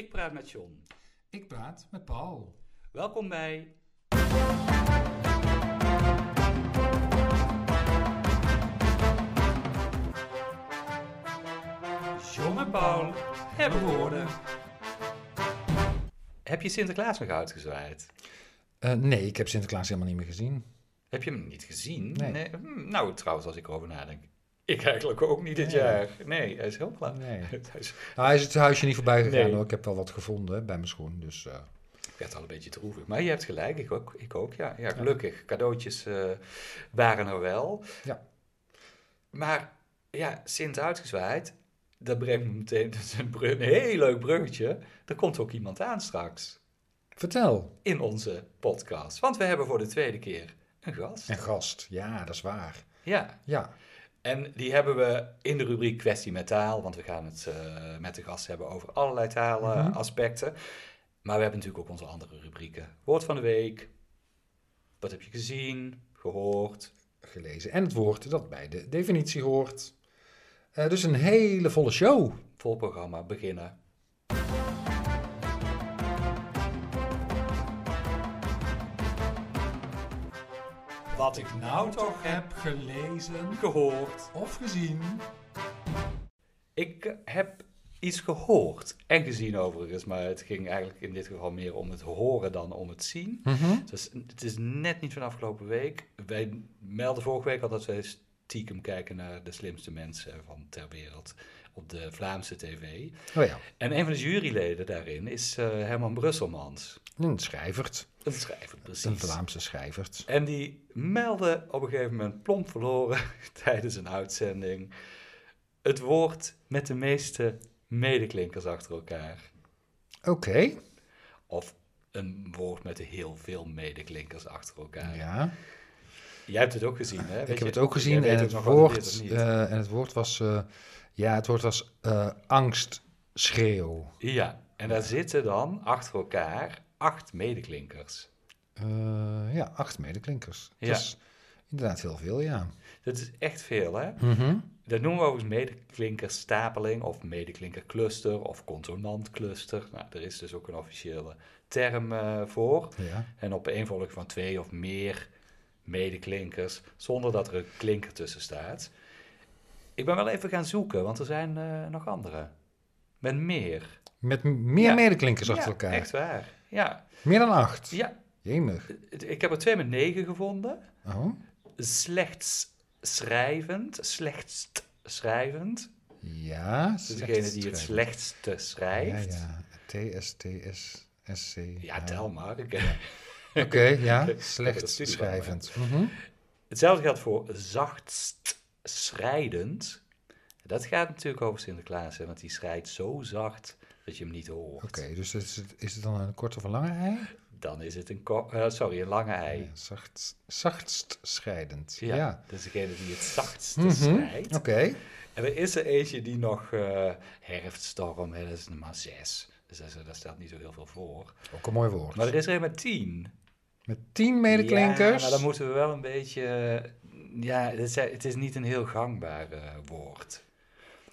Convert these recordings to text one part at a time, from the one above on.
Ik praat met John. Ik praat met Paul. Welkom bij. John en Paul hebben woorden. Heb je Sinterklaas nog uitgezwaaid? Uh, nee, ik heb Sinterklaas helemaal niet meer gezien. Heb je hem niet gezien? Nee. Hm, nou, trouwens, als ik erover nadenk. Ik eigenlijk ook niet dit Nee. jaar. Nee, hij is heel klaar. Nee. Hij is- Nou, hij is het huisje niet voorbij gegaan Nee. hoor. Ik heb wel wat gevonden bij mijn schoen. Dus eh, Ik werd al een beetje droevig. Maar je hebt gelijk, ik ook, ik ook ja. Ja, gelukkig. Cadeautjes eh, waren er wel. Ja. Maar ja, Sint uitgezwaaid, dat brengt me meteen is een, brug- een heel leuk bruggetje. Er komt ook iemand aan straks vertel. in onze podcast. Want we hebben voor de tweede keer een gast. En gast. Ja, dat is waar. Ja, Ja. En die hebben we in de rubriek kwestie met taal. Want we gaan het eh, met de gast hebben over allerlei taalaspecten. Maar we hebben natuurlijk ook onze andere rubrieken. Woord van de week. Wat heb je gezien, gehoord? Gelezen. En het woord dat bij de definitie hoort. Eh, dus een hele volle show. Vol programma beginnen. Wat ik nou toch heb gelezen Gehoord. of gezien. Ik heb iets gehoord en gezien overigens, maar het ging eigenlijk in dit geval meer om het horen dan om het zien. Dus het is net niet van afgelopen week. Wij melden vorige week al dat wij stiekem kijken naar de slimste mensen van ter wereld op de Vlaamse tv. Oh ja, En een van de juryleden daarin is eh, Herman Brusselmans. een schrijvert. Een schrijver, precies. Een Vlaamse schrijvert. En die meldde op een gegeven moment plomp verloren tijdens een uitzending het woord met de meeste medeklinkers achter elkaar. Oké. Of een woord met heel veel medeklinkers achter elkaar. Ja. Jij hebt het ook gezien, hè? Weet Ik heb het ook gezien en het, woord, eh, en het woord was, eh, ja, het woord was eh, angstschreeuw. Ja, en daar zitten dan achter elkaar acht medeklinkers. Eh, ja, acht medeklinkers. Ja. Dat is inderdaad heel veel, ja. Dat is echt veel, hè? Mhm. Dat noemen we overigens medeklinkerstapeling of medeklinkercluster of consonantcluster. Nou, er is dus ook een officiële term eh, voor. Ja. En op eenvolging van twee of meer medeklinkers, zonder dat er een klinker tussen staat. Ik ben wel even gaan zoeken, want er zijn eh, nog andere. Met meer. Met meer Ja. medeklinkers achter Ja, elkaar. Echt waar. Ja. Meer dan acht. ja, Jemig. ik heb er twee met negen gevonden. Oh, Slechts schrijvend, slechtst schrijvend. ja. Dus degene die het slechtste schrijft. Ja, ja. T, S, T, S, S, C. Ja, tel maar. Oké, ja. Ik heb Slecht studie van schrijvend. Mhm. Hetzelfde geldt voor zachtst schrijdend. Dat gaat natuurlijk over Sinterklaas, hè, want die schrijdt zo zacht dat je hem niet hoort. Oké, dus is het, is het dan een korte of een lange ei? Dan is het een, eh, sorry, een lange ei. Ja, zacht, zachtst schrijdend. Ja, Ja. dat is degene die het zachtste Mhm. schrijdt. Oké. En er is er eentje die nog eh herfststorm, hè, dat is maar zes. Dus daar, daar stelt niet zo heel veel voor. Ook een mooi woord. Maar er is er een met tien. Met tien medeklinkers. Ja, maar dan moeten we wel een beetje... Ja, het is, het is niet een heel gangbaar eh, woord.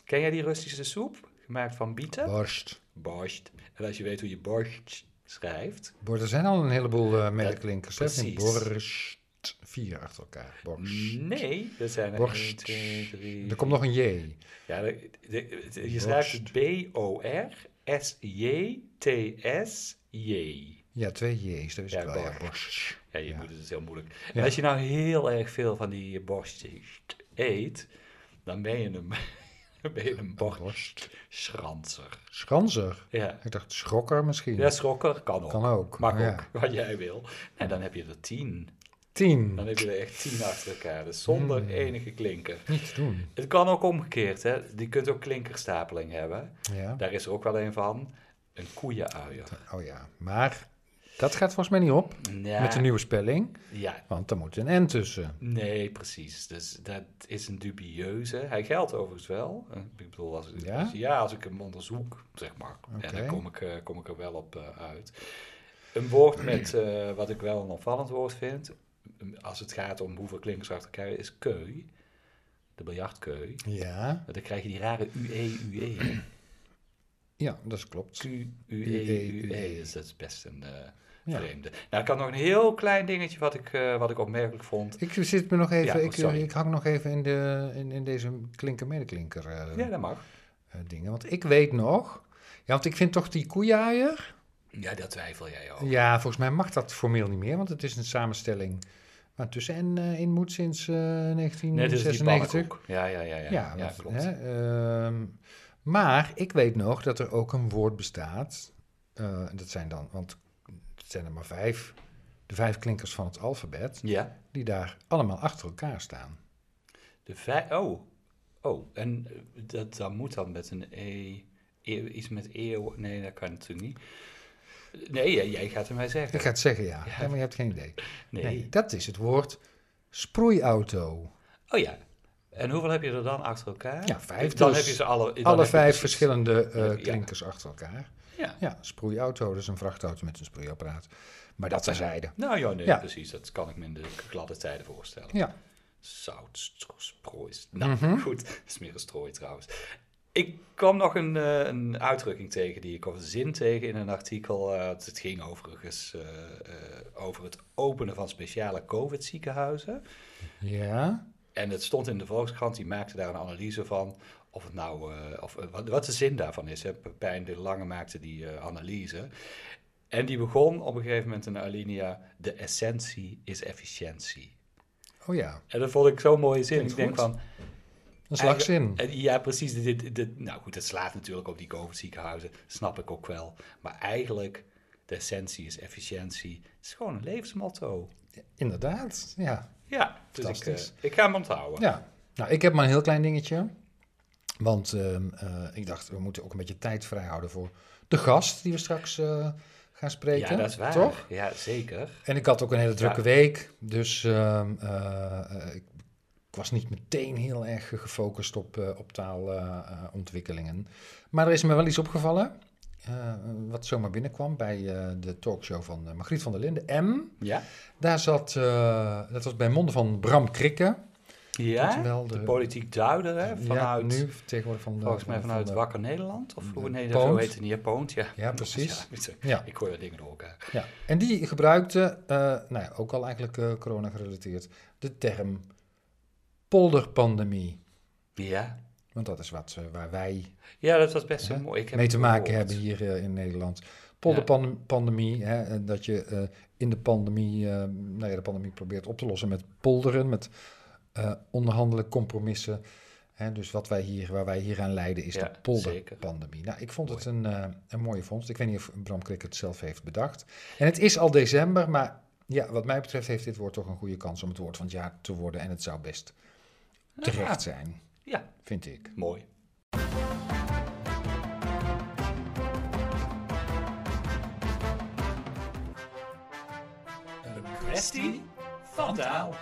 Ken jij die Russische soep? Gemaakt van bieten? Borst. Borst. En als je weet hoe je borst schrijft... Bo- Er zijn al een heleboel eh medeklinkers. precies. Borst. Vier achter elkaar. Borst. Nee, dat zijn er Borst. 1, 2, 3... Er komt nog een J. Ja, de- de- de- je Borst. schrijft B-O-R-S-J-T-S-J. Ja, twee J's. Dat is Ja, wel. Ja, borst. borst. Ja, je Ja. moet het is heel moeilijk. En als je nou heel erg veel van die borstjes eet, dan ben je een, je een borstschranser. Schranzer. Ja. Ik dacht schrokker misschien. Ja, schrokker kan ook. Kan ook. Mag Ja. ook, wat jij wil. En dan heb je er tien. Tien. Dan heb je er echt tien achter elkaar. Dus zonder Hmm. enige klinker. Niet te doen. Het kan ook omgekeerd, hè. Je kunt ook klinkerstapeling hebben. Ja. Daar is er ook wel een van. Een koeienuier. Oh ja. Maar dat gaat volgens mij niet op. Ja, Met de nieuwe spelling. ja, Want er moet een N tussen. nee, precies. Dus dat is een dubieuze. Hij geldt overigens wel. Eh, Ik bedoel, als, Ja? als- ja, als ik hem onderzoek, zeg maar. En dan kom ik, eh, kom ik er wel op eh, uit. Een woord met, wat ik wel een opvallend woord vind, als het gaat om hoeveel klinkers achter elkaar, is keu. De biljartkeu. Ja. Dan krijg je die rare UE, UE. Ja, dat klopt. Q-U-E-U-E. Dus dat is best een Ja. vreemde. Nou, ik had nog een heel klein dingetje wat ik, eh, wat ik opmerkelijk vond. Ik zit me nog even, Ja, oh, ik, ik hang nog even in, de, in, in deze klinker-medeklinker eh, Ja, dat mag. eh, dingen. Want ik weet nog, ja, want ik vind toch die koeiaaier, Ja, dat twijfel jij over. ja, volgens mij mag dat formeel niet meer, want het is een samenstelling waar tussen en eh, in moet sinds eh, Net als die 1996. pannenkoek. Ja, ja, ja. Ja, Ja, want, klopt. hè, ehm, maar ik weet nog dat er ook een woord bestaat. eh, dat zijn dan, want zijn er maar vijf, de vijf klinkers van het alfabet, Ja, die daar allemaal achter elkaar staan. de vijf... Oh, oh. En eh, dat, dat moet dan met een E... e- iets met eeuw... Nee, dat kan natuurlijk niet. Nee, jij, jij gaat het mij zeggen. Ik ga het zeggen, ja. Maar je hebt geen idee. Nee. Nee, dat is het woord sproeiauto. Oh ja. En hoeveel heb je er dan achter elkaar? Ja, vijf. Dan Dus heb je ze alle... Alle vijf precies- verschillende eh, Ja. klinkers achter elkaar. Ja. Ja, sproeiauto, dus een vrachtauto met een sproeiapparaat. Maar dat terzijde. Nou ja, nee, Ja. precies. Dat kan ik me in de gladde tijden voorstellen. Ja, Zout, sprooi. Nou, Mhm. goed. Dat is meer een strooi trouwens. Ik kwam nog een, eh, een uitdrukking tegen, die ik, of een zin tegen in een artikel. eh, het ging overigens eh, over het openen van speciale COVID-ziekenhuizen. ja. En het stond in de Volkskrant, die maakte daar een analyse van. Of het nou, eh, of, eh, wat, wat de zin daarvan is. Hè. Pepijn de Lange maakte die eh, analyse. En die begon op een gegeven moment een alinea. De essentie is efficiëntie. Oh ja, En dat vond ik zo'n mooie zin. Klinkt ik denk goed. van, een slagzin. ja, precies. Dit, dit, nou goed, het slaat natuurlijk op die COVID-ziekenhuizen. Snap ik ook wel. Maar eigenlijk, de essentie is efficiëntie. Het is gewoon een levensmotto. Inderdaad, ja. Ja, dus ik, ik ga hem onthouden. Ja, nou, ik heb maar een heel klein dingetje. Want ehm, eh, ik dacht, we moeten ook een beetje tijd vrijhouden voor de gast die we straks eh, gaan spreken. Ja, dat is waar. Toch? Ja, zeker. En ik had ook een hele drukke Ja. week. Dus ehm, eh, ik, was niet meteen heel erg gefocust op, op taalontwikkelingen. maar er is me wel iets opgevallen. wat zomaar binnenkwam bij de talkshow van Margriet van der Linden, M. Ja? Daar zat, dat was bij monden van Bram Krikke. Ja? De politiek duider, hè? Vanuit, ja, nu tegenwoordig van de, volgens mij van vanuit de- Wakker Nederland? Of hoe nee, dat zo heet het niet. Poont, ja. Ja, precies. Ja, Ja, ik gooi wat dingen door elkaar. ja. En die gebruikte, eh, nou ja, ook al eigenlijk eh, corona gerelateerd, de term polderpandemie. Ja? Want dat is wat eh, waar wij Ja, dat was best Hè? mooi. Ik heb mee te maken gehoord. hebben hier in Nederland. Polderpandemie, hè, en dat je in de pandemie, nou ja, de pandemie probeert op te lossen met polderen, met eh onderhandelen, compromissen. Hè, dus wat wij hier, waar wij hier aan lijden is Ja, de polderpandemie. Nou, ik vond het een, eh, een mooie vondst. Ik weet niet of Bram Krik het zelf heeft bedacht. En het is al december, maar ja, wat mij betreft heeft dit woord toch een goede kans om het woord van het jaar te worden. En het zou best terecht zijn, Ja, vind ik. mooi. Een kwestie van taal.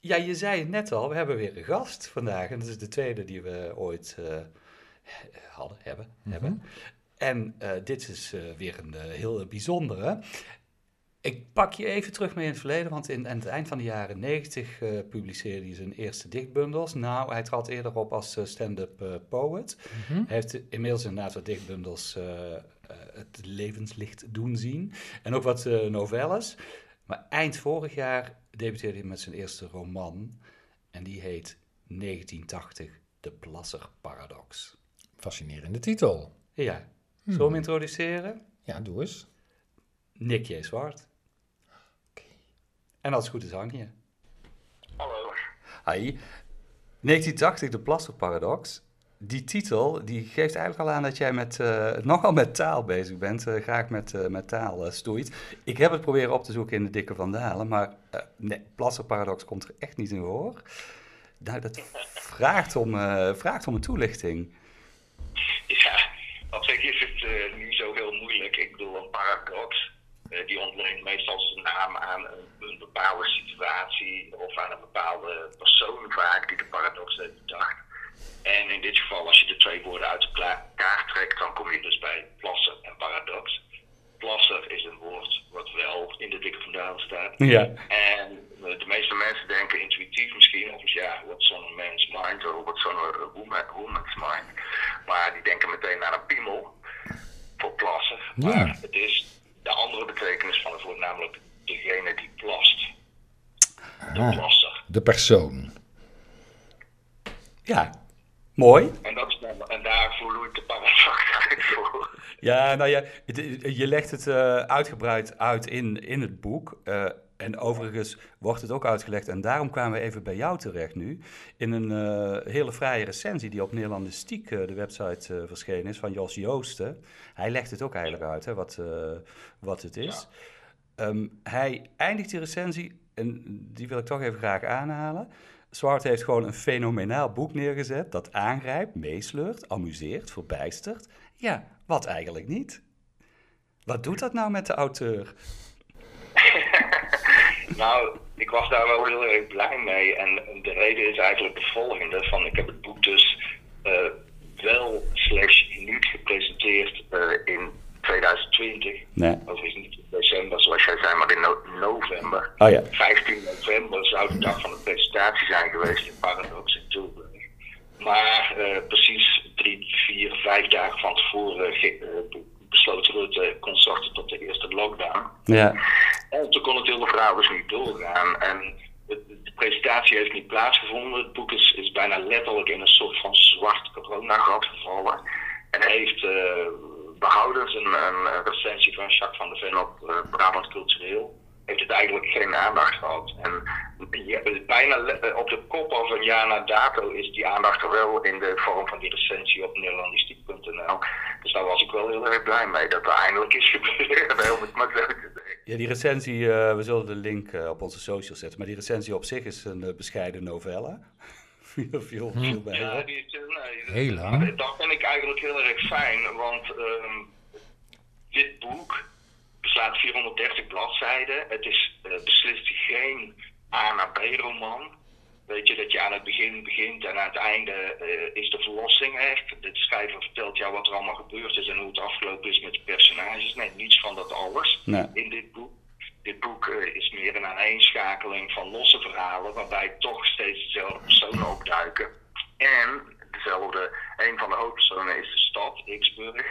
Ja, je zei het net al, we hebben weer een gast vandaag. En dat is de tweede die we ooit eh, hadden, hebben, hebben. En eh, dit is eh, weer een heel bijzondere. Ik pak je even terug mee in het verleden, want in, aan het eind van de jaren 90 eh, publiceerde hij zijn eerste dichtbundels. Nou, hij trad eerder op als stand-up poet. Mhm. Hij heeft inmiddels inderdaad wat dichtbundels het levenslicht doen zien. En ook wat novelles. Maar eind vorig jaar debuteerde hij met zijn eerste roman. En die heet 1980, De Plasser Paradox. Fascinerende titel. Ja, Hmm. zullen we hem introduceren? Ja, doe eens. Nick J. Zwart. En als het goed is, hang je. Hallo. Hi. 1980, de Plasserparadox. Die titel die geeft eigenlijk al aan dat jij met, eh, nogal met taal bezig bent. eh, graag met, eh, met taal stoeit. Ik heb het proberen op te zoeken in de dikke vandalen. Maar nee, Plasserparadox komt er echt niet in voor. Nou, dat vraagt om, vraagt om een toelichting. Ja, op zich is het niet zo heel moeilijk. Ik bedoel, een paradox, die ontleent meestal zijn naam aan een, een bepaalde situatie of aan een bepaalde persoon vaak die de paradox heeft bedacht. En in dit geval, als je de twee woorden uit elkaar trekt, dan kom je dus bij plassen en paradox. plassen is een woord wat wel in de dikke vandaan staat. Ja. En eh, de meeste mensen denken intuïtief misschien, of ja, wat zo'n man's mind, of wat zo'n woman's eh, mind. Maar die denken meteen aan een piemel voor plassen. Maar het is de andere betekenis van het woord, namelijk degene die plast. De ah, plasser. De persoon. Ja, mooi. En, dat is en daar voel ik de paradox uit voor. Ja, nou ja, je legt het eh, uitgebreid uit in, in het boek. eh, en overigens wordt het ook uitgelegd, en daarom kwamen we even bij jou terecht nu, in een eh, hele fraaie recensie die op Nederlandistiek, eh, de website, verschenen is, van Jos Joosten. Hij legt het ook eigenlijk uit, hè, wat, wat het is. Ehm, hij eindigt die recensie, en die wil ik toch even graag aanhalen. Zwart heeft gewoon een fenomenaal boek neergezet dat aangrijpt, meesleurt, amuseert, verbijstert. Ja, wat eigenlijk niet. Wat doet dat nou met de auteur? Nou, ik was daar wel heel erg blij mee. En de reden is eigenlijk de volgende. Van, ik heb het boek dus eh, wel slash niet gepresenteerd eh, in 2020. Nee. Overigens niet in december, zoals jij zei, maar in no- november. Oh ja. 15 november zou de dag van de presentatie zijn geweest in Paradox in Tilburg. Maar eh, precies drie, vier, vijf dagen van tevoren ge- eh, be- besloot Rutte consorten tot de eerste lockdown. Ja. En toen kon het hele verhaal dus niet doorgaan. En de, de presentatie heeft niet plaatsgevonden. Het boek is, is bijna letterlijk in een soort van zwart coronagat gevallen. En heeft eh behoudens een, een recensie van Jacques van der Ven op eh, Brabant Cultureel. Heeft het eigenlijk geen aandacht gehad. En je, bijna eh, op de kop al van jaar na dato is die aandacht er wel in de vorm van die recensie op nederlandistiek.nl. Dus daar was ik wel heel erg blij mee dat er eindelijk is gebeurd. Ja, die recensie, eh, we zullen de link op onze socials zetten, maar die recensie op zich is een bescheiden novelle. Viel, viel, viel mij Ja, op. die is, nee, dat- Heel lang. Dat vind ik eigenlijk heel erg fijn, want ehm, dit boek beslaat 430 bladzijden. Het is eh, beslist geen A naar B roman. Weet je, dat je aan het begin begint en aan het einde eh, is de verlossing echt. De schrijver vertelt jou wat er allemaal gebeurd is en hoe het afgelopen is met de personages. Nee, niets van dat alles Nee. in dit boek. Dit boek eh, is meer een van losse verhalen, waarbij toch steeds dezelfde personen opduiken. En dezelfde, een van de hoofdpersonen is de stad, Xburg.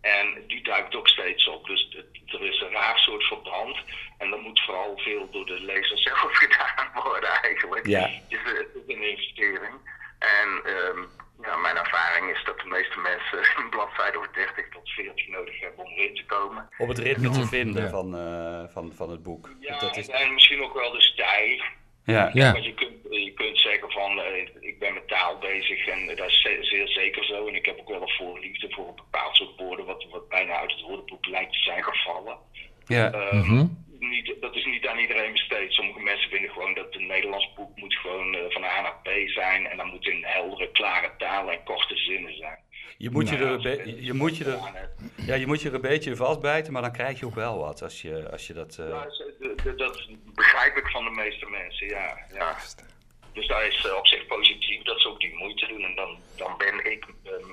En die duikt ook steeds op. Dus het- er is een raar soort verband. En dat moet vooral veel door de lezer zelf gedaan worden eigenlijk. Ja. Dus eh, het is een investering. En ehm, ja, mijn ervaring is dat de meeste mensen een bladzijde of 30 tot 40 nodig hebben om erin te komen. Op het ritme te vinden Ja. van, eh, van, van het boek. Ja, dat is, en misschien ook wel de stijl. ja. Ja. Want je kunt, je kunt zeggen van, eh, ik ben met taal bezig en dat is ze- zeer zeker zo. En ik heb ook wel een voorliefde voor een bepaald soort woorden, wat, wat bijna uit het woordenboek lijkt te zijn gevallen. Ja. Ehm, Mhm. niet, dat is niet aan iedereen besteed. Sommige mensen vinden gewoon dat een Nederlands boek moet gewoon eh, van A naar B zijn. En dan moet in heldere, klare taal en korte zinnen zijn. Je moet je, Nou, er, je je, moet je, er, ja, je moet je er een beetje vastbijten, maar dan krijg je ook wel wat als je, als je dat... eh, Ja, dat begrijp ik van de meeste mensen, ja. ja. Dus dat is eh, op zich positief dat ze ook die moeite doen. En dan, dan ben ik ehm,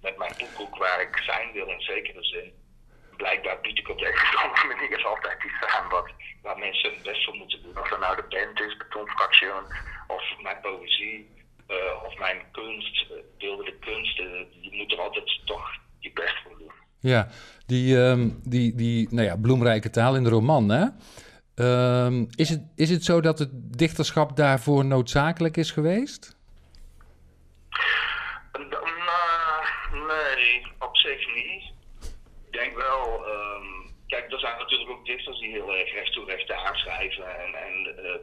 met mijn boek ook waar ik zijn wil in zekere zin. Blijkbaar bied ik op de of andere manier altijd iets aan wat, waar mensen hun best voor moeten doen. Of dat nou de band is, Betonfraction, of mijn poëzie, eh, of mijn kunst, eh, beeldende kunst. je moet er altijd toch je best voor doen. Ja, die, ehm, die, die nou ja, bloemrijke taal in de roman, hè? Ehm, is, het, is het zo dat het dichterschap daarvoor noodzakelijk is geweest? Nou, nee, op zich niet. Ik denk wel, ehm, kijk, er zijn natuurlijk ook dichters die heel erg recht toe recht aanschrijven. En, en eh,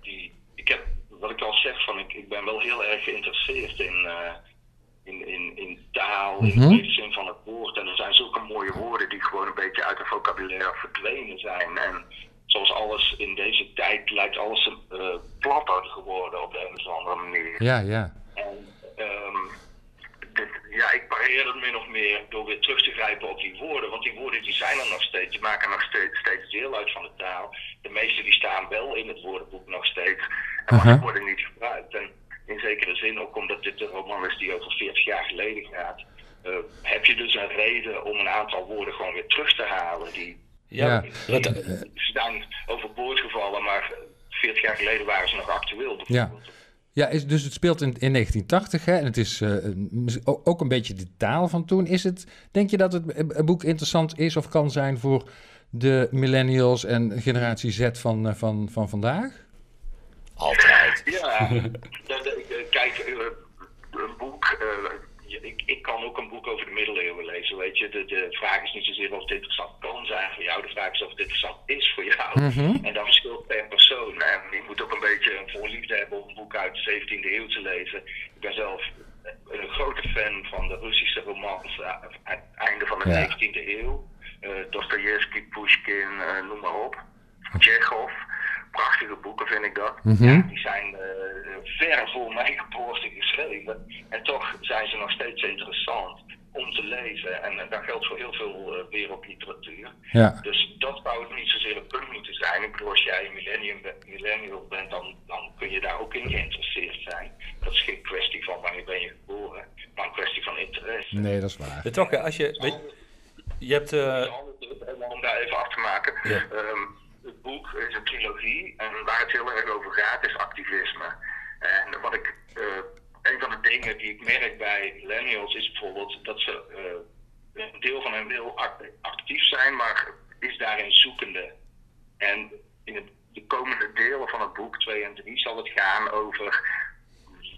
die, ik heb, wat ik al zeg, van, ik, ik ben wel heel erg geïnteresseerd in, eh, in, in, in taal, in Mhm. de zin van het woord. En er zijn zulke mooie woorden die gewoon een beetje uit het vocabulaire verdwenen zijn. En zoals alles in deze tijd lijkt alles uh, platter geworden op de een of andere manier. Ja, ja. En ehm, dit, ja, ik pareer het min of meer door weer terug te grijpen op die woorden. Want die woorden die zijn er nog steeds. Die maken nog steeds, steeds deel uit van de taal. De meeste die staan wel in het woordenboek nog steeds. En maar die worden niet gebruikt. En in zekere zin, ook omdat dit een roman is die over 40 jaar geleden gaat... eh, heb je dus een reden om een aantal woorden gewoon weer terug te halen. Die, ja, Ja. die zijn overboord gevallen, maar 40 jaar geleden waren ze nog actueel. Ja. bijvoorbeeld. Ja, is, dus het speelt in, in 1980 hè, en het is uh, ook een beetje de taal van toen. Is het, denk je dat het boek interessant is of kan zijn voor de millennials en generatie Z van, uh, van, van vandaag? Altijd. Ja, kijk, ik, ik kan ook een boek over de middeleeuwen lezen, weet je. De, de vraag is niet zozeer of het interessant kan zijn voor jou, de vraag is of het interessant is voor jou. Mhm. En dat verschilt per persoon. En je moet ook een beetje een voorliefde hebben om een boek uit de 17e eeuw te lezen. Ik ben zelf een grote fan van de Russische romans einde van de Ja. 19e eeuw. Uh, Dostoevsky, Pushkin, uh, noem maar op. Chekhov. Prachtige boeken vind ik dat. Mhm. ja, die zijn uh, ver voor mijn geboorte geschreven. En toch zijn ze nog steeds interessant om te lezen. En dat geldt voor heel veel uh, wereldliteratuur. Ja. Dus dat zou het niet zozeer een punt moeten zijn. Ik bedoel, als jij een millennium, millennial bent, dan, dan kun je daar ook in geïnteresseerd zijn. Dat is geen kwestie van wanneer ben je geboren, maar een kwestie van interesse. Nee, dat is waar. Ja, toch, als je... Weet, je hebt... Uh... Om daar even af te maken. Ja. Um, boek is een trilogie en waar het heel erg over gaat is activisme. En wat ik, uh, een van de dingen die ik merk bij millennials is bijvoorbeeld dat ze uh, een deel van hen wil actief zijn, maar is daarin zoekende. En in de komende delen van het boek 2 en 3 zal het gaan over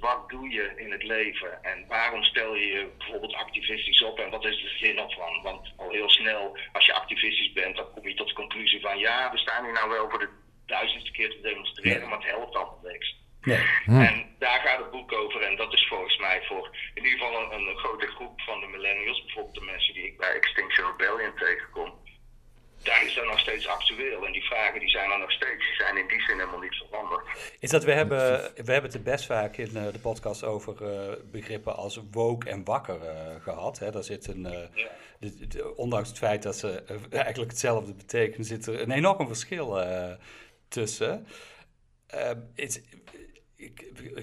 wat doe je in het leven en waarom stel je je bijvoorbeeld activistisch op en wat is de zin ervan? Want al heel snel, als je activistisch bent, dan kom je tot de conclusie van ja, we staan hier nou wel voor de duizendste keer te demonstreren, Nee. maar het helpt allemaal niks. Nee. Hm. En daar gaat het boek over en dat is volgens mij voor in ieder geval een, een grote groep van de millennials, bijvoorbeeld de mensen die ik bij Extinction Rebellion tegenkom. Daar is dat nog steeds actueel en die vragen die zijn er nog steeds, die zijn in die zin helemaal niet veranderd. Is dat we hebben, we hebben het er best vaak in uh, de podcast over uh, begrippen als woke en wakker uh, gehad. Hè? Daar zit een, Ja. de, de, ondanks het feit dat ze eigenlijk hetzelfde betekenen, zit er een enorm verschil eh, tussen. Is, ik,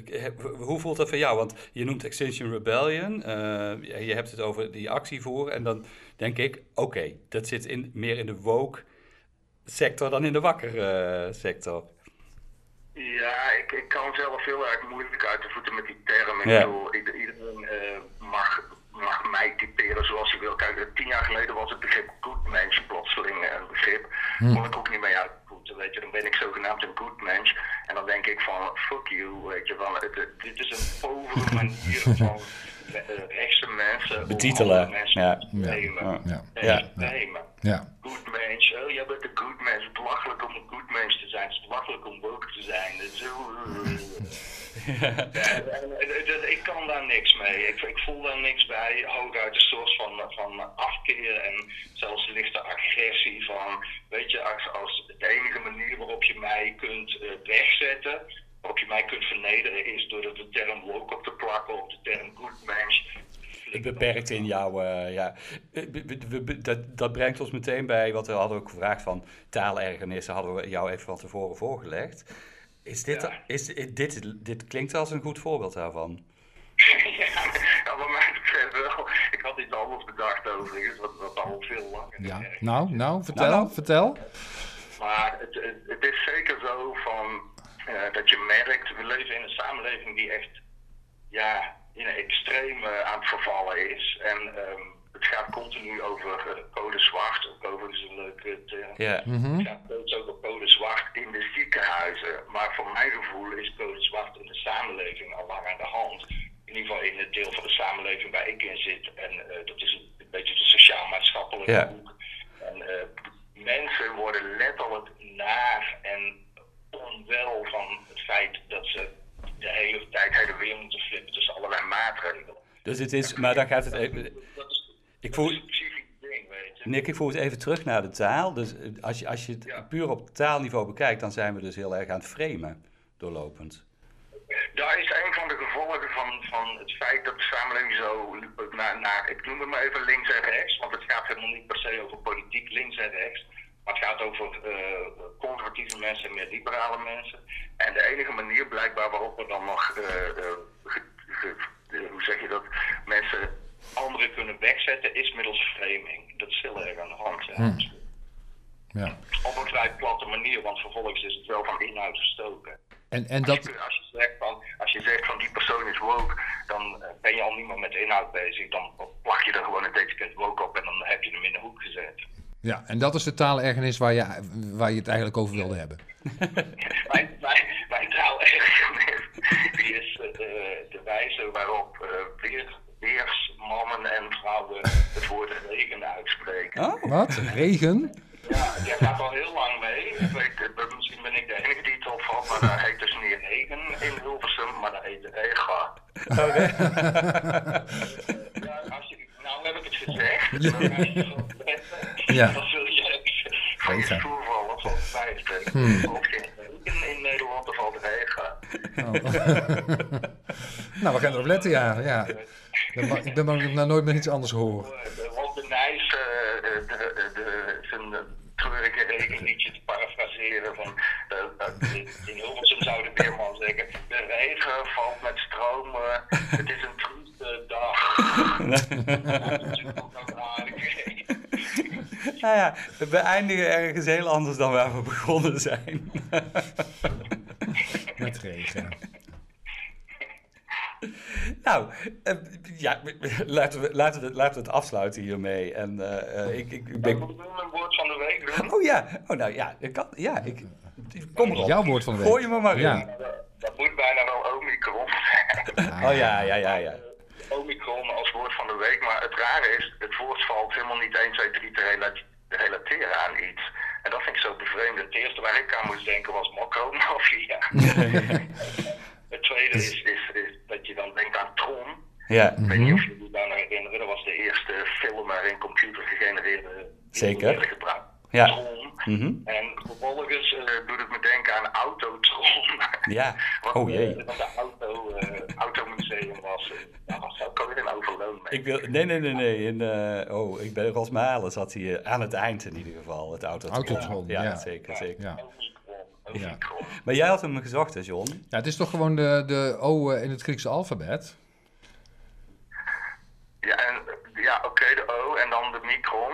ik, hoe voelt dat voor jou? Want je noemt Extinction Rebellion, je hebt het over die actievoer en dan denk ik, oké, okay, dat zit in, meer in de woke sector dan in de wakker uh, sector. Ja, ik, ik kan zelf heel erg moeilijk uit de voeten met die term. Ik Ja. bedoel, iedereen uh, mag, mag mij typeren zoals hij wil. Kijk, tien jaar geleden was het begrip good mens plotseling een begrip. Hm. Kon ik ook niet mee uit weet je. Dan ben ik zogenaamd een good mens. En dan denk ik van, fuck you, weet je. Van, het, het- dit is een povere manier van rechtse mensen... Betitelen, mensen ja. nemen. Ja, ja, nemen. ja. Good mens, oh jij bent een good mens. Het is belachelijk om een good mens te zijn. Het is belachelijk om woke te zijn. Het is zo- Ja, ik kan daar niks mee. Ik, ik voel daar niks bij. Hooguit een soort van, van afkeer en zelfs lichte agressie van... Weet je, als, als de enige manier waarop je mij kunt eh, wegzetten... waarop je mij kunt vernederen is door de term woke op te plakken... of de term good mens... beperkt in jouw. eh, ja. Eh, dat, dat brengt ons meteen bij wat we hadden ook gevraagd van taalergernissen, hadden we jou even van tevoren voorgelegd. Is dit, Ja. is, dit, dit klinkt als een goed voorbeeld daarvan. ja, wat mij betreft wel. Ik had iets anders bedacht overigens, wat, wat al veel langer ja. Nou, nou, vertel, Nou, nou. vertel. Maar het, het, het is zeker zo van, eh, dat je merkt, we leven in een samenleving die echt ja, in een extreem eh, aan het vervallen is. En ehm, het gaat continu over eh, code zwart, ook overigens een leuke term. Ja. Mhm. Het gaat steeds over code zwart in de ziekenhuizen. Maar voor mijn gevoel is code zwart in de samenleving al lang aan de hand. In ieder geval in het deel van de samenleving waar ik in zit. En eh, dat is een, een beetje de sociaal-maatschappelijke Ja. hoek. En eh, mensen worden letterlijk naar en onwel van het feit dat ze de hele tijd heen en weer moeten flippen tussen allerlei maatregelen. Dus het is, maar dan gaat het even. Ik voel, is een psychisch ding, weet je. Nick, ik voel het even terug naar de taal. Dus eh, als je, als je het Ja. puur op taalniveau bekijkt, dan zijn we dus heel erg aan het framen doorlopend. Daar is een van de gevolgen van, van het feit dat de samenleving zo naar, naar, ik noem het maar even links en rechts, want het gaat helemaal niet per se over politiek links en rechts, maar het gaat over eh, conservatieve mensen en meer liberale mensen. En de enige manier blijkbaar waarop we dan nog, eh, eh, ge- ge- eh, hoe zeg je dat, mensen anderen kunnen wegzetten, is middels framing. Dat is heel erg aan de hand. Ja. Ja. Op een vrij platte manier, want vervolgens is het wel van inhoud gestoken. En, en Als dat, je, als, je zegt van, als je zegt van die persoon is woke, dan eh, ben je al niet meer met de inhoud bezig. Dan plak je er gewoon het etiket woke op en dan heb je hem in de hoek gezet. ja, en dat is de taalergernis waar je, waar je het eigenlijk over wilde hebben. mijn, mijn, mijn taalergernis, die is eh, de, de wijze waarop eh weer, weersmannen en vrouwen het woord regen uitspreken. Oh, Wat? Regen? Ja, jij gaat al heel lang mee. Ik weet, eh, misschien ben ik de enige die het opvalt, maar dat heet dus niet regen in Hilversum, maar dat heet rega. Ja, als je, nou heb ik het gezegd. Ja. Dan ga je gewoon letten. Ja. Dan zul je van je Rega. stoel vallen of van het spijt. Hmm. Er valt geen regen in Nederland, er valt regen. Nou, we gaan erop letten, ja. ja. Ik ben bang- Ik dat nou nooit meer iets anders hoor. Rob de Nijs, eh, de, de, de, zijn treurige regenliedje te parafraseren van eh, eh, in Hilversum zou de beerman zeggen, de regen valt met stromen, het is een trieste dag. nou ja, we eindigen ergens heel anders dan waar we begonnen zijn. Met regen. nou, eh, ja, laten we, laten, we, laten we het afsluiten hiermee. En eh, eh, ik, ik, ik ben... moet een woord van de week doen. Oh ja, oh nou ja, ik kan, ja, ik... Kom erop. Jouw woord van de week. Gooi je me maar in. Ja. Dat moet bijna wel Omicron zijn. Oh ja, ja, ja, ja. Omicron als woord van de week, maar het rare is, het woord valt helemaal niet 1, 2, 3 te rela- te relateren aan iets. En dat vind ik zo bevreemd. Het eerste waar ik aan moest denken was Mokro-mafia. het tweede is, is, is dat je dan denkt aan Tron. Ja, Ik weet niet of jullie daar herinneren, dat was de eerste film waarin computer gegenereerde Zeker. werden gebruikt. Ja. Mhm. En vervolgens eh, doet het me denken aan Autotron. ja. Wat, Oh jee. eh, Wat de auto, eh, automuseum was. Daar was ook alweer een overloon mee. Ik wil, nee, nee, nee, nee. In, eh, oh, ik ben Rosmalen zat hij eh, aan het eind in ieder geval, het autotron. Autotron, ja, ja. zeker, zeker. Ja. Maar jij had hem gezocht, hè, John? ja, het is toch gewoon de, de O in het Griekse alfabet? Ja, en, ja oké, de O en dan de micron.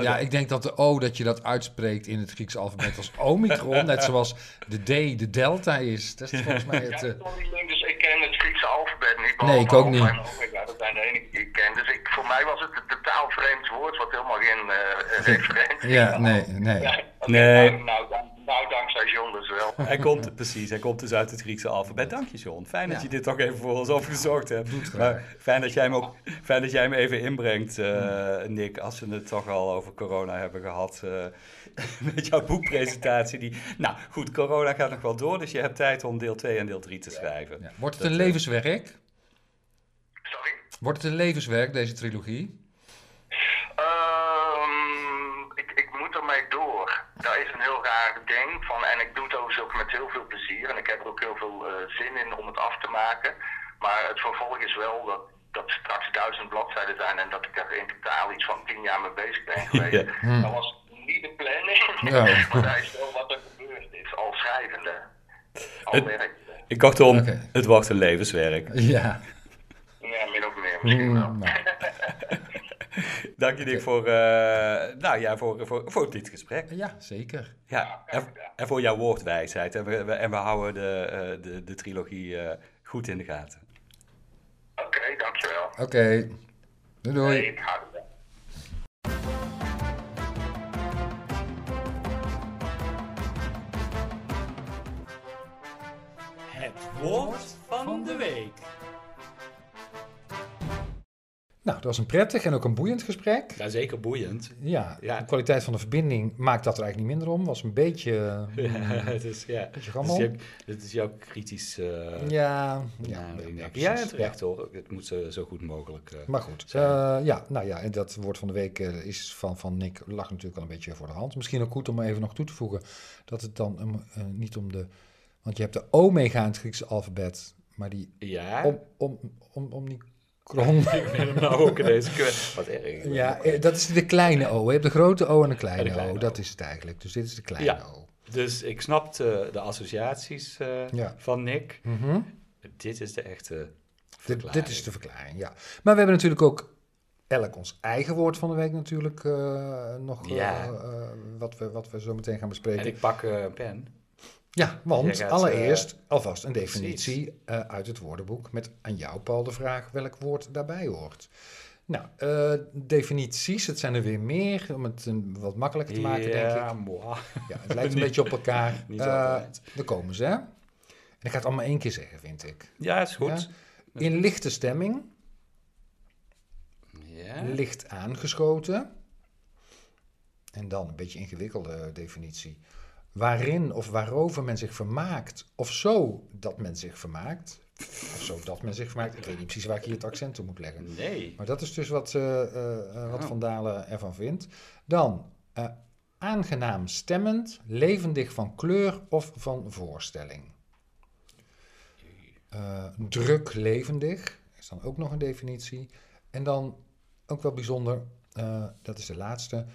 Ja, ik denk dat de O, dat je dat uitspreekt in het Griekse alfabet als omikron. net zoals de D de delta is. Dat is volgens mij Ja, het... ik eh, dus ik ken het Griekse alfabet niet. Nee, ik ook niet. Omega, dat zijn de enige die ik ken. Dus ik, voor mij was het een totaal vreemd woord, wat helemaal geen eh referentie ja, nee, nee. Ja, Nee. Nou, nou, dankzij John dus wel. Hij komt, precies, hij komt dus uit het Griekse alfabet. Dank je, John. Fijn dat Ja. je dit toch even voor ons opgezocht hebt. Maar fijn dat jij hem ook fijn dat jij hem even inbrengt, eh, Nick, als we het toch al over corona hebben gehad. eh, met jouw boekpresentatie. Die... Nou goed, corona gaat nog wel door, dus je hebt tijd om deel 2 en deel 3 te schrijven. Ja. Wordt het Dat, een eh, levenswerk? Sorry? Wordt het een levenswerk, deze trilogie? Ehm, ik, ik moet ermee door. Dat is een heel raar ding. Van, ook met heel veel plezier. En ik heb er ook heel veel eh, zin in om het af te maken. Maar het vervolg is wel dat, dat er straks duizend bladzijden zijn. En dat ik er in totaal iets van tien jaar mee bezig ben geweest. Ja. Dat was niet de planning. Ja. maar dat is wel wat er gebeurd is. Al schrijvende. Al Het- werkende. Ik dacht om, het wordt een levenswerk. Ja. Ja, min of meer misschien wel. Mm, nou, Dank je, Nick, voor, eh, nou, ja, voor, voor, voor dit gesprek. ja, zeker. Ja, en, en voor jouw woordwijsheid. En we, we- en we houden de, eh, de, de trilogie eh, goed in de gaten. Oké, dankjewel. Oké. Doei. Het woord van de week. Nou, dat was een prettig en ook een boeiend gesprek. Ja, zeker boeiend. Ja, Ja. de kwaliteit van de verbinding maakt dat er eigenlijk niet minder om. Was een beetje... Ja, het is, ja. Beetje Het is, gammel. jouw- het is jouw kritisch uh, Ja, ja, ja, ja, terecht hoor. Het moet zo, zo goed mogelijk eh, Maar goed, eh, ja, nou ja, en dat woord van de week eh, is van, van Nick, lag natuurlijk al een beetje voor de hand. Misschien ook goed om even nog toe te voegen dat het dan um, eh, niet om de, want je hebt de omega in het Griekse alfabet, maar die ja, om, om, om, omnicron, ik ben hem nou ook ineens kwijt. Wat erg. ja, eh, dat is de kleine O. Je hebt de grote O en de kleine, En de kleine O, O. dat is het eigenlijk. Dus dit is de kleine Ja. O. Dus ik snapte de associaties eh, Ja. van Nick. Mhm. Dit is de echte Dit, verklaring. dit is de verklaring, ja. Maar we hebben natuurlijk ook elk ons eigen woord van de week natuurlijk eh, nog, Ja. wat, we, wat we zo meteen gaan En bespreken. ik pak een pen. Ja, want gaat, allereerst eh, alvast een definitie eh, uit het woordenboek met aan jou, Paul, de vraag welk woord daarbij hoort. Nou, eh, definities, het zijn er weer meer, om het een, wat makkelijker te maken, denk ik. Ja, moi. Ja, het lijkt een Niet- beetje op elkaar. niet daar komen ze, hè? En ik ga het allemaal één keer zeggen, vind ik. Ja, is goed. In lichte stemming, Ja. licht aangeschoten. En dan een beetje ingewikkelde definitie. Waarin of waarover men zich vermaakt, of zo dat men zich vermaakt. Of zo dat men zich vermaakt. Ik weet niet precies waar ik hier het accent op moet leggen. Nee. Maar dat is dus wat, eh, wat Oh. Van Dalen ervan vindt. Dan aangenaam stemmend, levendig van kleur of van voorstelling. Druk levendig is dan ook nog een definitie. En dan ook wel bijzonder, dat is de laatste,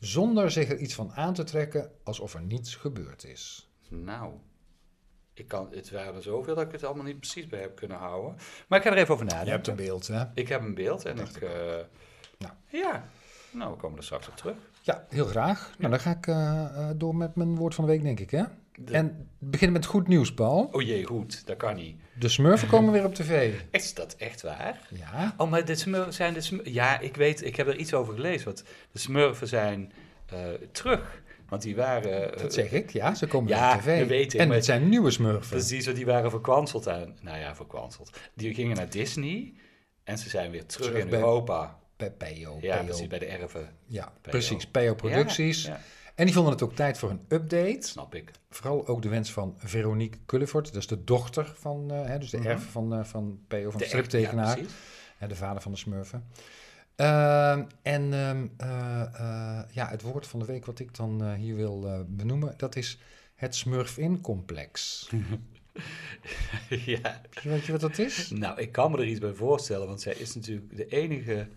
zonder zich er iets van aan te trekken alsof er niets gebeurd is. Nou, ik kan, het waren er zoveel dat ik het allemaal niet precies bij heb kunnen houden. Maar ik ga er even over nadenken. Je hebt een beeld, hè? Ik heb een beeld en ik eh, Nou. Ja, nou, we komen er straks op terug. Ja, heel graag. Nou, dan ga ik eh, eh, door met mijn woord van de week, denk ik, hè? De- En beginnen met goed nieuws, Paul. Oh jee, goed, dat kan niet. De smurfen komen weer op tv. Is dat echt waar? Ja. Oh, maar de smurfen zijn de smurfen... Ja, ik weet, ik heb er iets over gelezen. Want de smurfen zijn eh, terug. Want die waren... Dat zeg ik, ja, ze komen Ja, weer op tv. dat weet ik, en maar- het zijn nieuwe smurfen. Precies, want die waren verkwanseld aan... Nou ja, verkwanseld. Die gingen naar Disney en ze zijn weer terug, Terug in bij- Europa. Bij PO. Ja, PO. precies, bij de erven. Ja, PO. precies. PO Producties. Ja, ja, En die vonden het ook tijd voor een update. snap ik. Vooral ook de wens van Veronique Culliford. Dat is de dochter van, eh, hè, dus de Mhm. erf van, eh, van PO, van de striptekenaar. Ja, de vader van de smurfen. Ehm, en ehm, eh, ja, het woord van de week wat ik dan hier wil benoemen, dat is het Smurf-in-complex. ja. Weet je wat dat is? Nou, ik kan me er iets bij voorstellen, want zij is natuurlijk de enige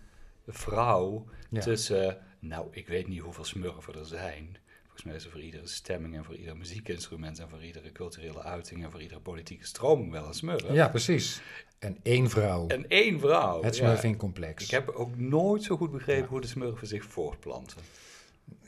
vrouw Ja. tussen, nou, ik weet niet hoeveel smurfen er zijn. Volgens mij is er voor iedere stemming en voor ieder muziekinstrument en voor iedere culturele uiting en voor iedere politieke stroming wel een smurf. Ja, precies. En één vrouw. En één vrouw. het ja. Smurf-in-complex. Ik heb ook nooit zo goed begrepen Ja. hoe de smurfen zich voortplanten.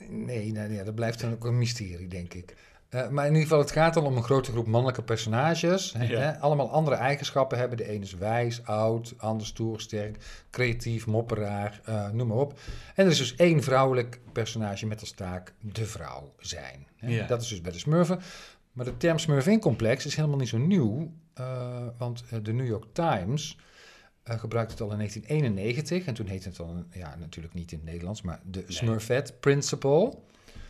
Nee, nou, ja, dat blijft dan ook een mysterie, denk ik. Eh, maar in ieder geval, het gaat dan om een grote groep mannelijke personages. Hè, Ja. hè, allemaal andere eigenschappen hebben. De een is wijs, oud, ander stoer, sterk, creatief, mopperaar, eh, noem maar op. En er is dus één vrouwelijk personage met als taak de vrouw zijn. Hè. Ja. Dat is dus bij de smurfen. Maar de term smurf-in-complex is helemaal niet zo nieuw. eh, want de New York Times eh, gebruikte het al in 1991. En toen heette het dan, ja, natuurlijk niet in het Nederlands, maar de Smurfette Principle.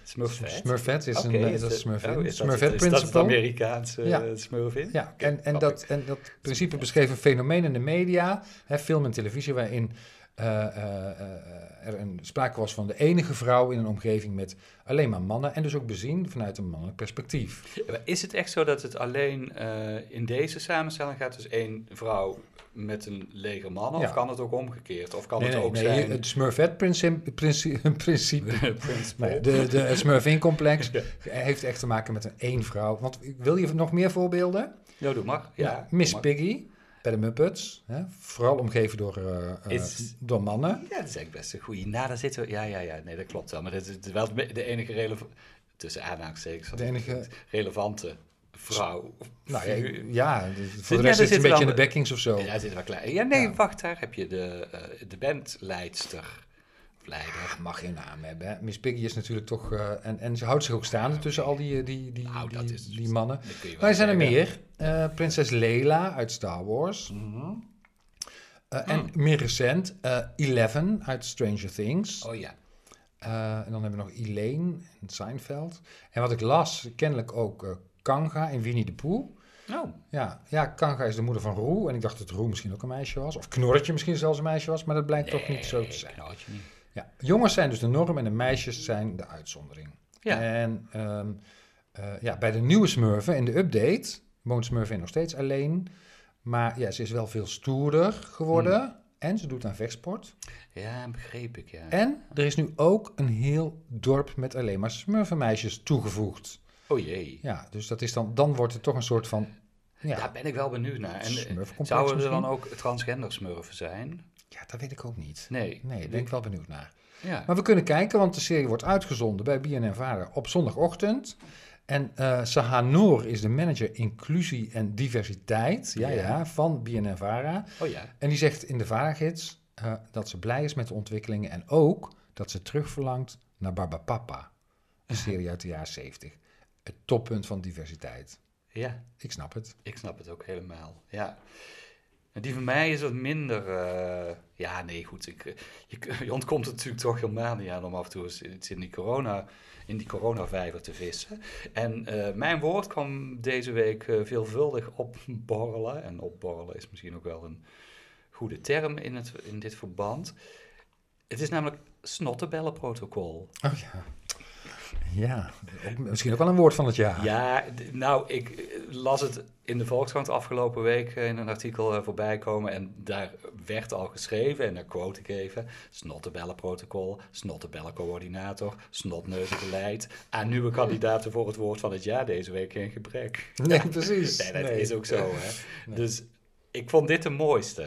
Smurfet? Smurfette is een, is dat is Smurfin. oh, is dat- Smurfette is dat het Principle. Amerikaanse Ja. ja. smurfin? Ja, en, en, dat, en dat principe beschreef een fenomeen in de media, hè, film en televisie, waarin eh, eh, eh, er een, sprake was van de enige vrouw in een omgeving met alleen maar mannen. En dus ook bezien vanuit een mannelijk perspectief. Is het echt zo dat het alleen in deze samenstelling gaat? Dus één vrouw met een leger mannen? Ja. Of kan het ook omgekeerd? Of kan Nee, het ook nee, zijn... het Smurfette principe, principe, principe principle? nee, de, de, het Smurfin-complex Ja. heeft echt te maken met een één vrouw. Want wil je nog meer voorbeelden? Ja, doe maar. Ja, Miss. Piggy bij de Muppets. Hè? Vooral omgeven door, eh, eh, Is- door mannen. Ja, dat is eigenlijk best een goeie. Nou, daar zitten we... Ja, ja, ja. Nee, dat klopt wel. Maar dat is wel de enige relevante... Tussen aanhalingstekens. De enige- Relevante vrouw. Nou ja, ja, voor Ja, de rest er zit het een zit beetje in de backings of zo. Ja, is wel klein. Ja, nee, Ja. wacht. Daar heb je de, eh, de bandleidster. Leider. Mag geen naam hebben. Miss Piggy is natuurlijk toch... eh, en, en ze houdt zich ook staande tussen al die, eh, die, die, Nou, die, is- die mannen. Maar er zijn er meer. Eh, Prinses Leila uit Star Wars. Mhm. En meer recent, Eleven uit Stranger Things. Oh ja. En dan hebben we nog Elaine in Seinfeld. En wat ik las, kennelijk ook Kanga in Winnie de Pooh. Oh, Ja, ja, Kanga is de moeder van Roe. En ik dacht dat Roe misschien ook een meisje was. Of Knorretje misschien zelfs een meisje was. Maar dat blijkt toch niet zo te zijn. niet. Ja, jongens zijn dus de norm en de meisjes zijn de uitzondering. Ja. En ehm, eh, ja, bij de nieuwe Smurfen in de update woont Smurfin nog steeds alleen. Maar ja, ze is wel veel stoerder geworden. Hmm. En ze doet aan vechtsport. Ja, begreep ik, ja. En er is nu ook een heel dorp met alleen maar Smurfenmeisjes toegevoegd. Oh jee. Ja, dus dat is dan, dan wordt het toch een soort van... Ja, Daar ben ik wel benieuwd naar. En eh, zouden er dan ook transgender smurfen zijn? Ja, dat weet ik ook niet. Nee. Nee, daar ben ik wel benieuwd naar. Ja. Maar we kunnen kijken, want de serie wordt uitgezonden bij BNN Vara op zondagochtend. En eh Sahanor is de manager inclusie en diversiteit ja, Ja. ja. van BNNVARA. Oh ja. En die zegt in de Vaargids eh, dat ze blij is met de ontwikkelingen en ook dat ze terugverlangt naar Baba Papa, een serie uit de jaren 70. Het toppunt van diversiteit. Ja, Ik snap het. ik snap het ook helemaal. Ja. Die van mij is wat minder. eh, ja, nee, goed. Ik, je, je ontkomt er natuurlijk toch helemaal niet aan om af en toe eens iets in die corona. In die coronavijver te vissen. En eh, mijn woord kwam deze week eh, veelvuldig opborrelen. En opborrelen is misschien ook wel een goede term in, het, in dit verband. Het is namelijk snottebellenprotocol. Oh ja. Ja, ook- misschien ook wel een woord van het jaar. Ja, nou, ik eh, las het in de Volkskrant afgelopen week eh, in een artikel eh, voorbij komen. En daar werd al geschreven, en daar quote ik even: Snottebellenprotocol, Snottebellencoördinator, Snotneuzenbeleid. Aan nieuwe kandidaten voor het woord van het jaar deze week in gebrek. Nee, precies. Nee, dat Nee. is ook zo, hè? Dus ik vond dit de mooiste.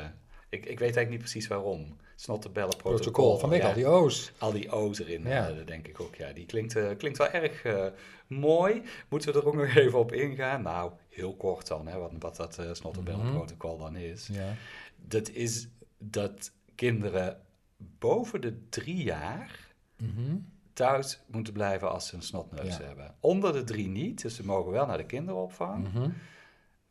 Ik, ik weet eigenlijk niet precies waarom. Snottebellenprotocol. Protocol, vanwege ja al die O's. al die O's erin, Ja. eh, dat denk ik ook. Ja, die klinkt, eh, klinkt wel erg eh, mooi. Moeten we er ook nog even op ingaan? Nou, heel kort dan, hè, wat, wat dat uh, Snottebellenprotocol dan is. Ja. Dat is dat kinderen boven de drie jaar Mhm. thuis moeten blijven als ze een snotneus Ja. hebben. Onder de drie niet, dus ze mogen wel naar de kinderopvang. Mhm.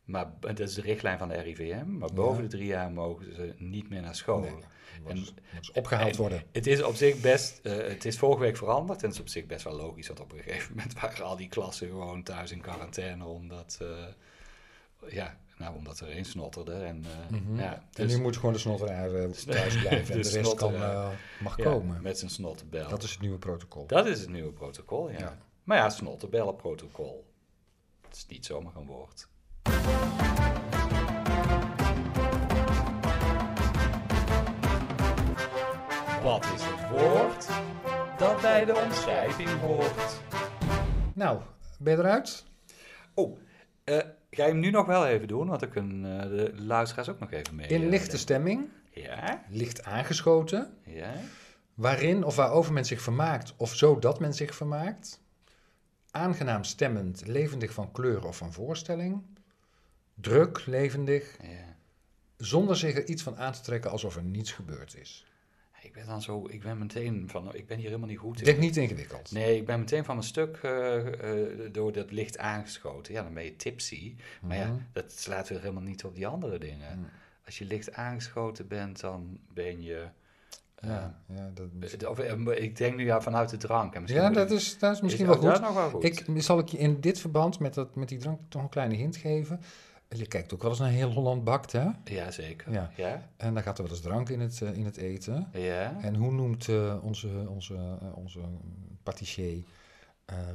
Maar dat is de richtlijn van de RIVM. Maar boven de drie jaar mogen ze niet meer naar school. Nee, En- moet opgehaald worden. Het is op zich best, eh, het is vorige week veranderd en het is op zich best wel logisch, want op een gegeven moment waren al die klassen gewoon thuis in quarantaine omdat, eh, ja, nou, omdat er één snotterde. En, Mhm. ja, en dus- nu moet gewoon de snotteraar eh, thuis blijven en de rest kan, mag ja, komen. met zijn snottenbel. Dat is het nieuwe protocol. Dat is het nieuwe protocol, ja. Ja. Maar ja, snottenbellenprotocol. Het is niet zomaar een woord. Wat is het woord dat bij de omschrijving hoort? Nou, ben je eruit? Oh, eh, ga je hem nu nog wel even doen? Want dan kunnen eh, de luisteraars ook nog even mee. In eh, lichte stemming, Ja, licht aangeschoten, ja. waarin of waarover men zich vermaakt of zodat men zich vermaakt. Aangenaam stemmend, levendig van kleur of van voorstelling. Druk, levendig, ja. zonder zich er iets van aan te trekken alsof er niets gebeurd is. Ik ben dan zo, ik ben meteen van, ik ben hier helemaal niet goed in. Denk niet ingewikkeld. Nee, ik ben meteen van mijn stuk eh, eh, door dat licht aangeschoten. Ja, dan ben je tipsy. Maar ja, Mhm. dat slaat weer helemaal niet op die andere dingen. Mhm. Als je licht aangeschoten bent, dan ben je... eh, Ja, ja, dat, eh, of, eh, ik denk nu ja, vanuit de drank. En ja dat, is, dat is misschien is wel goed. dat nog wel goed. Ik, zal ik je in dit verband met, dat, met die drank toch een kleine hint geven. Je kijkt ook wel eens naar heel Holland Bakt, hè? Ja, zeker. Ja. Ja. En daar gaat er wel eens drank in het, eh, in het eten. Ja. En hoe noemt eh, onze, onze, eh, onze patissier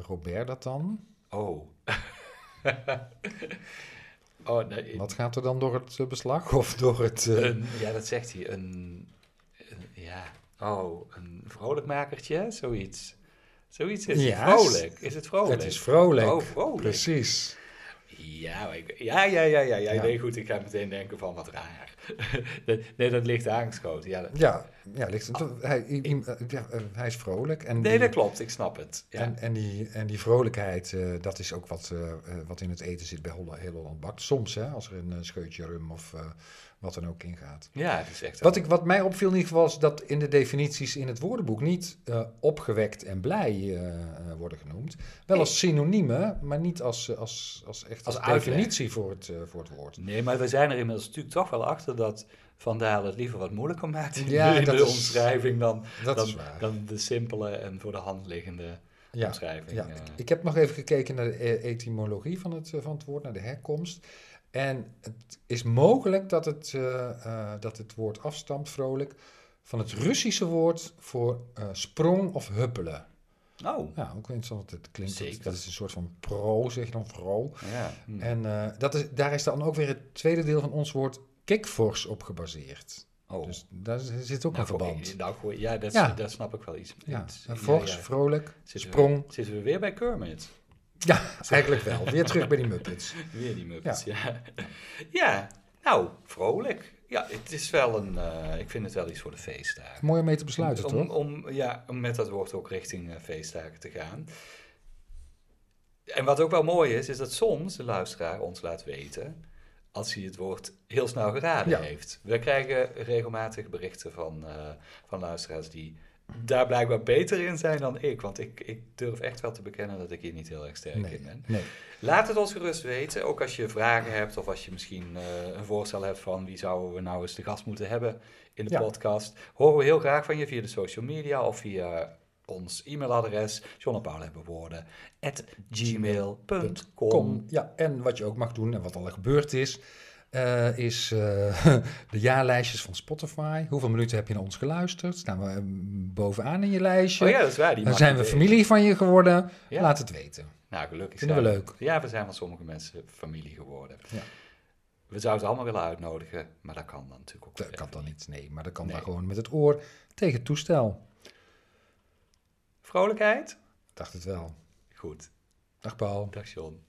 Robert dat dan? Oh. oh, nee. Wat gaat er dan door het beslag? Of door het... Een, ja, dat zegt hij. Een, een- ja. Oh, een vrolijkmakertje, zoiets. Zoiets is Ja, vrolijk. Is het vrolijk? het is vrolijk. Oh, vrolijk. Precies. Ja, ik- ja, ja, ja, ja, ja. Ja. Nee, goed, ik ga meteen denken van wat raar. nee, dat ligt aangeschoten. Ja, dat- Ja, ja ligt, hij, i- i- eh, ja, hij is vrolijk. En nee, die- dat klopt. Ik snap het. Ja. En, en, die, en die vrolijkheid, eh, dat is ook wat, eh, wat in het eten zit bij Holland, heel Holland Bakt. Soms, hè, als er een scheutje rum of wat dan ook ingaat. ja, het is echt Wat, ik, wat mij opviel in ieder geval is dat in de definities in het woordenboek niet opgewekt en blij worden genoemd. Wel als synoniemen, maar niet als, als, als echt als, Als definitie voor het, voor het woord. Nee, maar we zijn er inmiddels natuurlijk toch wel achter dat Van Dalen het liever wat moeilijker maakt in, Ja, de, in dat de is- omschrijving dan, Dat dan, de simpele en voor de hand liggende Ja, omschrijving. Ja, eh. ik, ik heb nog even gekeken naar de e- etymologie van het, eh, van het woord, naar de herkomst. En het is mogelijk dat het, eh, dat het woord afstamt, vrolijk, van het Russische woord voor sprong of huppelen. Oh, Ja, ook interessant. Het klinkt, dat, Zeker. dat is een soort van pro, zeg je dan, vro. ja. Hm. En dat is, daar is dan ook weer het tweede deel van ons woord kikfors op gebaseerd. oh. Dus daar zit ook Nou, een verband. Nou, goed, ja, dat, Ja. snap ik wel iets. Ja. vrolijk, Zitten sprong. We, zitten we weer bij Kermit? Ja, eigenlijk wel. Weer terug bij die Muppets. Weer die Muppets, ja. Ja, nou, vrolijk. Ja, het is wel een... eh, ik vind het wel iets voor de feestdagen. Mooi om mee te besluiten, om, toch? Om, ja, om met dat woord ook richting eh, feestdagen te gaan. En wat ook wel mooi is, is dat soms de luisteraar ons laat weten als hij het woord heel snel geraden Ja. heeft. We krijgen regelmatig berichten van, eh, van luisteraars die daar blijkbaar beter in zijn dan ik. Want ik, ik durf echt wel te bekennen dat ik hier niet heel erg sterk Nee, in ben. nee. Laat het ons gerust weten, ook als je vragen hebt of als je misschien eh, een voorstel hebt van wie zouden we nou eens de gast moeten hebben in de Ja. podcast. Horen we heel graag van je via de social media of via ons e-mailadres, John en Paul hebben woorden, at gmail.com. Ja, en wat je ook mag doen, en wat al gebeurd is, eh, is eh, de jaarlijstjes van Spotify. Hoeveel minuten heb je naar ons geluisterd? Staan we eh, bovenaan in je lijstje? Oh ja, dat is waar. Die Dan zijn we weten. familie van je geworden. Ja. Laat het weten. Nou, gelukkig Vinden we leuk. Ja, we zijn van sommige mensen familie geworden. Ja. We zouden allemaal willen uitnodigen, maar dat kan dan natuurlijk ook Dat kan dan niet. Nee, maar dat kan Nee. dan gewoon met het oor tegen het toestel. Vrolijkheid? Dacht het wel. Goed. Dag Paul. Dag John.